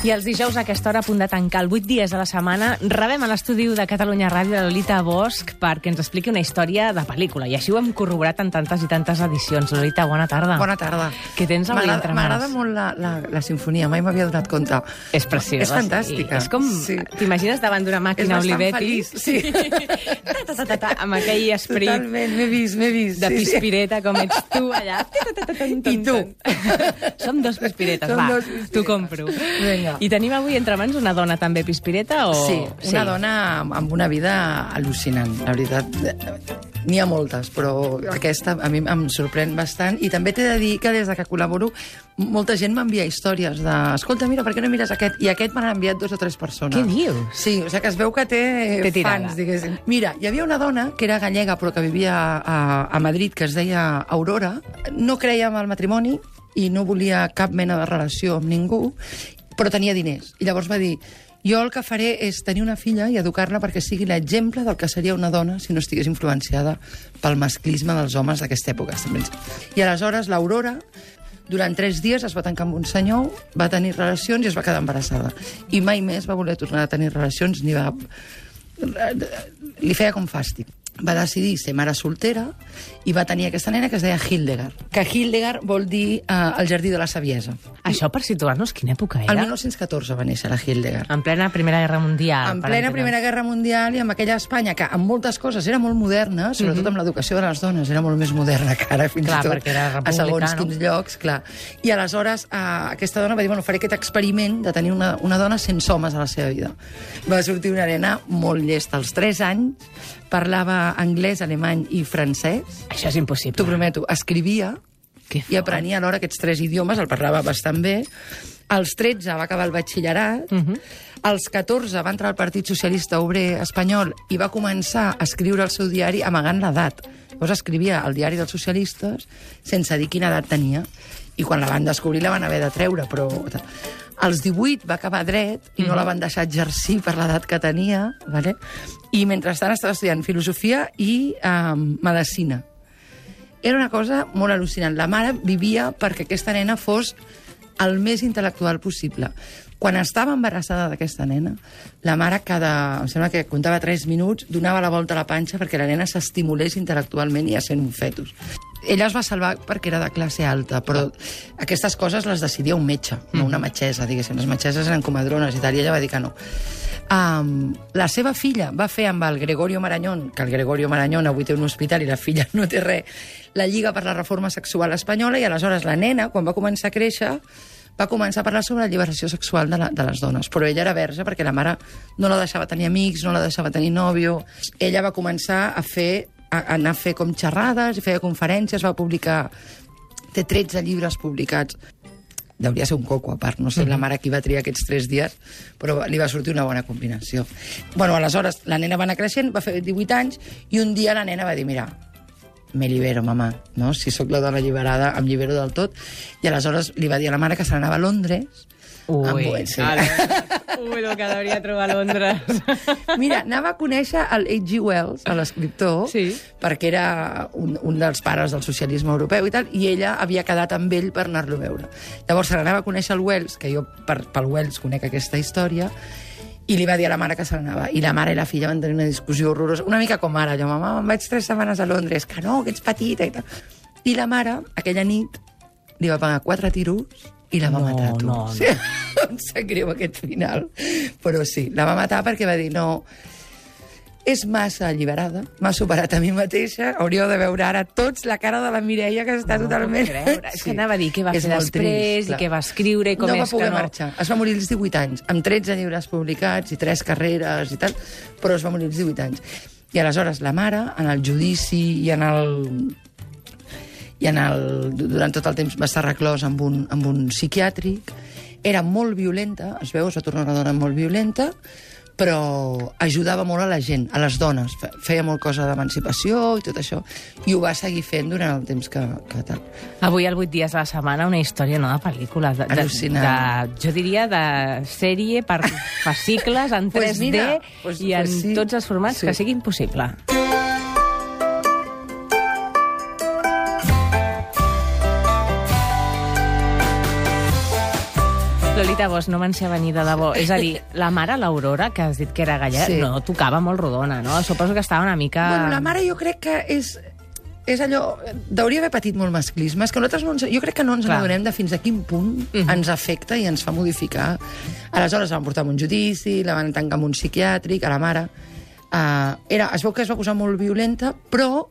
I els dijous a aquesta hora, a punt de tancar el 8 dies de la setmana, rebem a l'estudi de Catalunya Ràdio la Lolita Bosch perquè ens expliqui una història de pel·lícula. I així ho hem corroborat en tantes i tantes edicions. Lolita, bona tarda. Bona tarda. Què tens avui entre mans? M'agrada molt la, la, la sinfonia, mai m'havia donat compte. És preciosa. És fantàstica. Sí. És com... Sí. T'imagines davant d'una És màquina bastant Olivetti? feliç, sí. ta, ta, ta, ta, ta, amb aquell esperit Totalment, m'he vist, m'he vist. de sí, sí. pispireta com ets tu allà. I tu. Som dos pispiretes, Som va, t'ho compro. Vinga. I tenim avui entre mans una dona també pispireta o... Sí, una dona amb- una vida al·lucinant, la veritat. N'hi ha moltes, però aquesta a mi em sorprèn bastant. I també t'he de dir que des de que col·laboro, molta gent m'envia històries de... Escolta, mira, per què no mires aquest? I aquest me n'han enviat dos o tres persones. Què dius? Sí, o sigui que es veu que té, Té tirada. fans, diguéssim. Mira, hi havia una dona que era gallega però que vivia a, a Madrid, que es deia Aurora. No creia en el matrimoni i no volia cap mena de relació amb ningú, però tenia diners. I llavors va dir, jo el que faré és tenir una filla i educar-la perquè sigui l'exemple del que seria una dona si no estigués influenciada pel masclisme dels homes d'aquesta època. I aleshores l'Aurora durant tres dies es va tancar amb un senyor, va tenir relacions i es va quedar embarassada. I mai més va voler tornar a tenir relacions ni va... Li feia com fàstic. Va decidir ser mare soltera i va tenir aquesta nena que es deia Hildegard. Que Hildegard vol dir eh, el jardí de la saviesa. Això per situar-nos, quina època El era? 1914 va néixer la Hildegard. En plena Primera Guerra Mundial. En plena. Primera Guerra Mundial i amb aquella Espanya que en moltes coses era molt moderna, sobretot amb l'educació de les dones, era molt més moderna que ara, fins Clar, i tot perquè era a segons no? quins llocs, clar. I aleshores eh, aquesta dona va dir, bueno, faré aquest experiment de tenir una, una dona sense homes a la seva vida. Va sortir una nena molt llesta. Als 3 anys parlava anglès, alemany i francès. Això és impossible. T'ho prometo, escrivia i aprenia alhora aquests tres idiomes, el parlava bastant bé. Als 13 va acabar el batxillerat, Mhm. als 14 va entrar al Partit Socialista Obrer Espanyol i va començar a escriure el seu diari amagant l'edat. Llavors escrivia al diari dels socialistes sense dir quina edat tenia. I quan la van descobrir la van haver de treure, però... Als 18 va acabar dret i no la van deixar exercir per l'edat que tenia, vale? i mentrestant estava estudiant filosofia i eh, medicina. Era una cosa molt al·lucinant. La mare vivia perquè aquesta nena fos el més intel·lectual possible. Quan estava embarassada d'aquesta nena, la mare cada, em sembla que comptava 3 minuts, donava la volta a la panxa perquè la nena s'estimulés intel·lectualment i ja sent un fetus. Ella es va salvar perquè era de classe alta, però aquestes coses les decidia un metge, no una metgessa, diguéssim. Les metgesses eren comadrones i tal, i ella va dir que no. Um, la seva filla va fer amb el Gregorio Marañón, que el Gregorio Marañón avui té un hospital i la filla no té res, la Lliga per la Reforma Sexual Espanyola i aleshores la nena, quan va començar a créixer, va començar a parlar sobre la lliberació sexual de, la, de les dones. Però ella era verge perquè la mare no la deixava tenir amics, no la deixava tenir nòvio. Ella va començar a fer a anar a fer com xerrades i feia conferències, va publicar... Té 13 llibres publicats deuria ser un coco a part, no sé la mare qui va triar aquests tres dies, però li va sortir una bona combinació. Bueno, aleshores, la nena va anar creixent, va fer 18 anys, i un dia la nena va dir, mira, me libero, mamà, no? Si sóc la dona alliberada, em llibero del tot. I aleshores li va dir a la mare que se n'anava a Londres, Ui, amb- sí. a Londres. Ui, el que devia trobar a Londres. Mira, anava a conèixer el H.G. Wells, l'escriptor, Sí. perquè era un, un dels pares del socialisme europeu i tal, i ella havia quedat amb ell per anar-lo a veure. Llavors se n'anava a conèixer el Wells, que jo per, pel Wells conec aquesta història, i li va dir a la mare que se n'anava. I la mare i la filla van tenir una discussió horrorosa, una mica com ara, allò, mama, me'n vaig tres setmanes a Londres, que no, que ets petita i tal. I la mare, aquella nit, li va pagar quatre tiros i la va No, matar, tu. no, no. Sí, em sap greu aquest final. Però sí, la va matar perquè va dir, no, és massa alliberada, m'ha superat a mi mateixa, hauríeu de veure ara tots la cara de la Mireia, que està No totalment... creure. És que anava a dir què va És fer després i clar. què va escriure i com no és va poder que no... marxar. Es va morir als 18 anys, amb 13 llibres publicats i 3 carreres i tal, però es va morir als 18 anys. I aleshores la mare, en el judici i en el i en el, durant tot el temps va estar reclòs amb un, amb un psiquiàtric, era molt violenta, es veu, es va tornar una dona molt violenta, però ajudava molt a la gent, a les dones. Fe- Feia molt cosa d'emancipació i tot això, i ho va seguir fent durant el temps que, que tal. Avui, al 8 dies de la setmana, una història, no de pel·lícula, de, de, Al·lucinant. de, jo diria de sèrie per fascicles en 3D Pues mira, pues- i en pues sí. tots els formats Sí. que sigui impossible. Lolita Bosch, no me'n sé venir de debò. És a dir, la mare, l'Aurora, que has dit que era gallega, Sí. no tocava molt rodona, no? Suposo que estava una mica... Bueno, la mare jo crec que és és allò... Deuria haver patit molt masclisme. És que nosaltres no ens, jo crec que no ens Clar. n'adonem de fins a quin punt ens afecta i ens fa modificar. Aleshores la van portar a un judici, la van tancar en un psiquiàtric, a la mare. Uh, era, es veu que es va posar molt violenta, però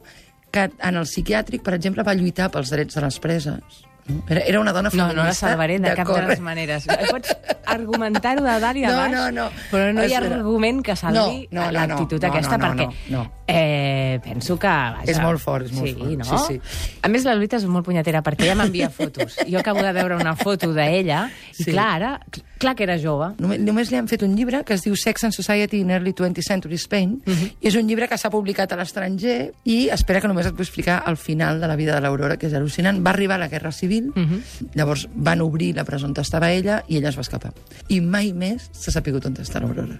que en el psiquiàtric, per exemple, va lluitar pels drets de les preses. No? Era, una dona No, feminista. no la salvaré de cap de cor- les maneres. Pots argumentar-ho de dalt i de No, baix, no, no. però no hi ha Espera. argument que salvi No, no, no, l'actitud no, no, aquesta, no, no, perquè no, no. Eh, penso que... Vaja, És molt fort, és molt sí, fort, No? sí, sí. A més, la Lolita és molt punyetera, perquè ella m'envia fotos. Jo acabo de veure una foto d'ella, i Sí. clar, ara, clar que era jove. Només, només li han fet un llibre que es diu Sex and Society in Early 20th Century Spain, i és un llibre que s'ha publicat a l'estranger i espera que només et puc explicar el final de la vida de l'Aurora, que és al·lucinant. Va arribar la Guerra Civil, llavors van obrir la presó on estava ella i ella es va escapar. I mai més s'ha sapigut on està l'Aurora.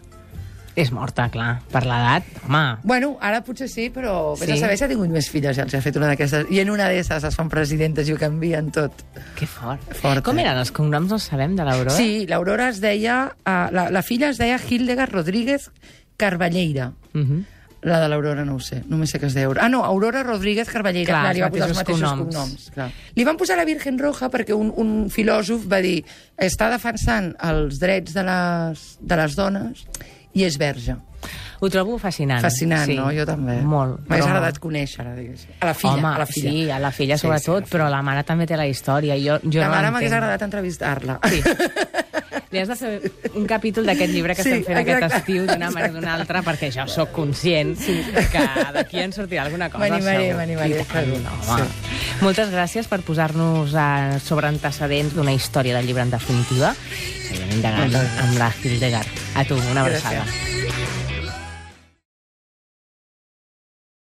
És morta, clar, per l'edat, home. Bueno, ara potser sí, però vés Sí. a saber si ha tingut més filles i els ha fet una d'aquestes. I en una d'esses es fan presidentes i ho canvien tot. Que fort. Fort, Com eh? eren els cognoms, no sabem, de l'Aurora? Sí, l'Aurora es deia... Uh, la, la filla es deia Hildegard Rodríguez Carballeira. Uh -huh. La de l'Aurora no ho sé, només sé que es deia Aurora. Ah, no, Aurora Rodríguez Carballeira, Clar, clar, li va posar els mateixos cognoms. cognoms. clar. Li van posar la Virgen Roja perquè un, un filòsof va dir està defensant els drets de les, de les dones i és verge. Ho trobo fascinant. Fascinant, sí. no? Jo també. Molt. M'hagués però agradat conèixer-la, diguéssim. A la filla, Home, a la filla. sí, a la filla Sí, sobretot, sí, a però la mare també té la història. Jo, jo La no mare m'hagués l'entenc. agradat entrevistar-la. Sí. Li has de fer un capítol d'aquest llibre que Sí, estem fent aquest exacte. estiu d'una manera o d'una altra, perquè jo sóc conscient sí. que d'aquí en sortirà alguna cosa. M'animaré, m'animaré, no, home. Moltes gràcies per posar-nos a, sobre antecedents d'una història del llibre en definitiva. Seguim indagant amb la Hildegard. A tu, una abraçada. Gràcies.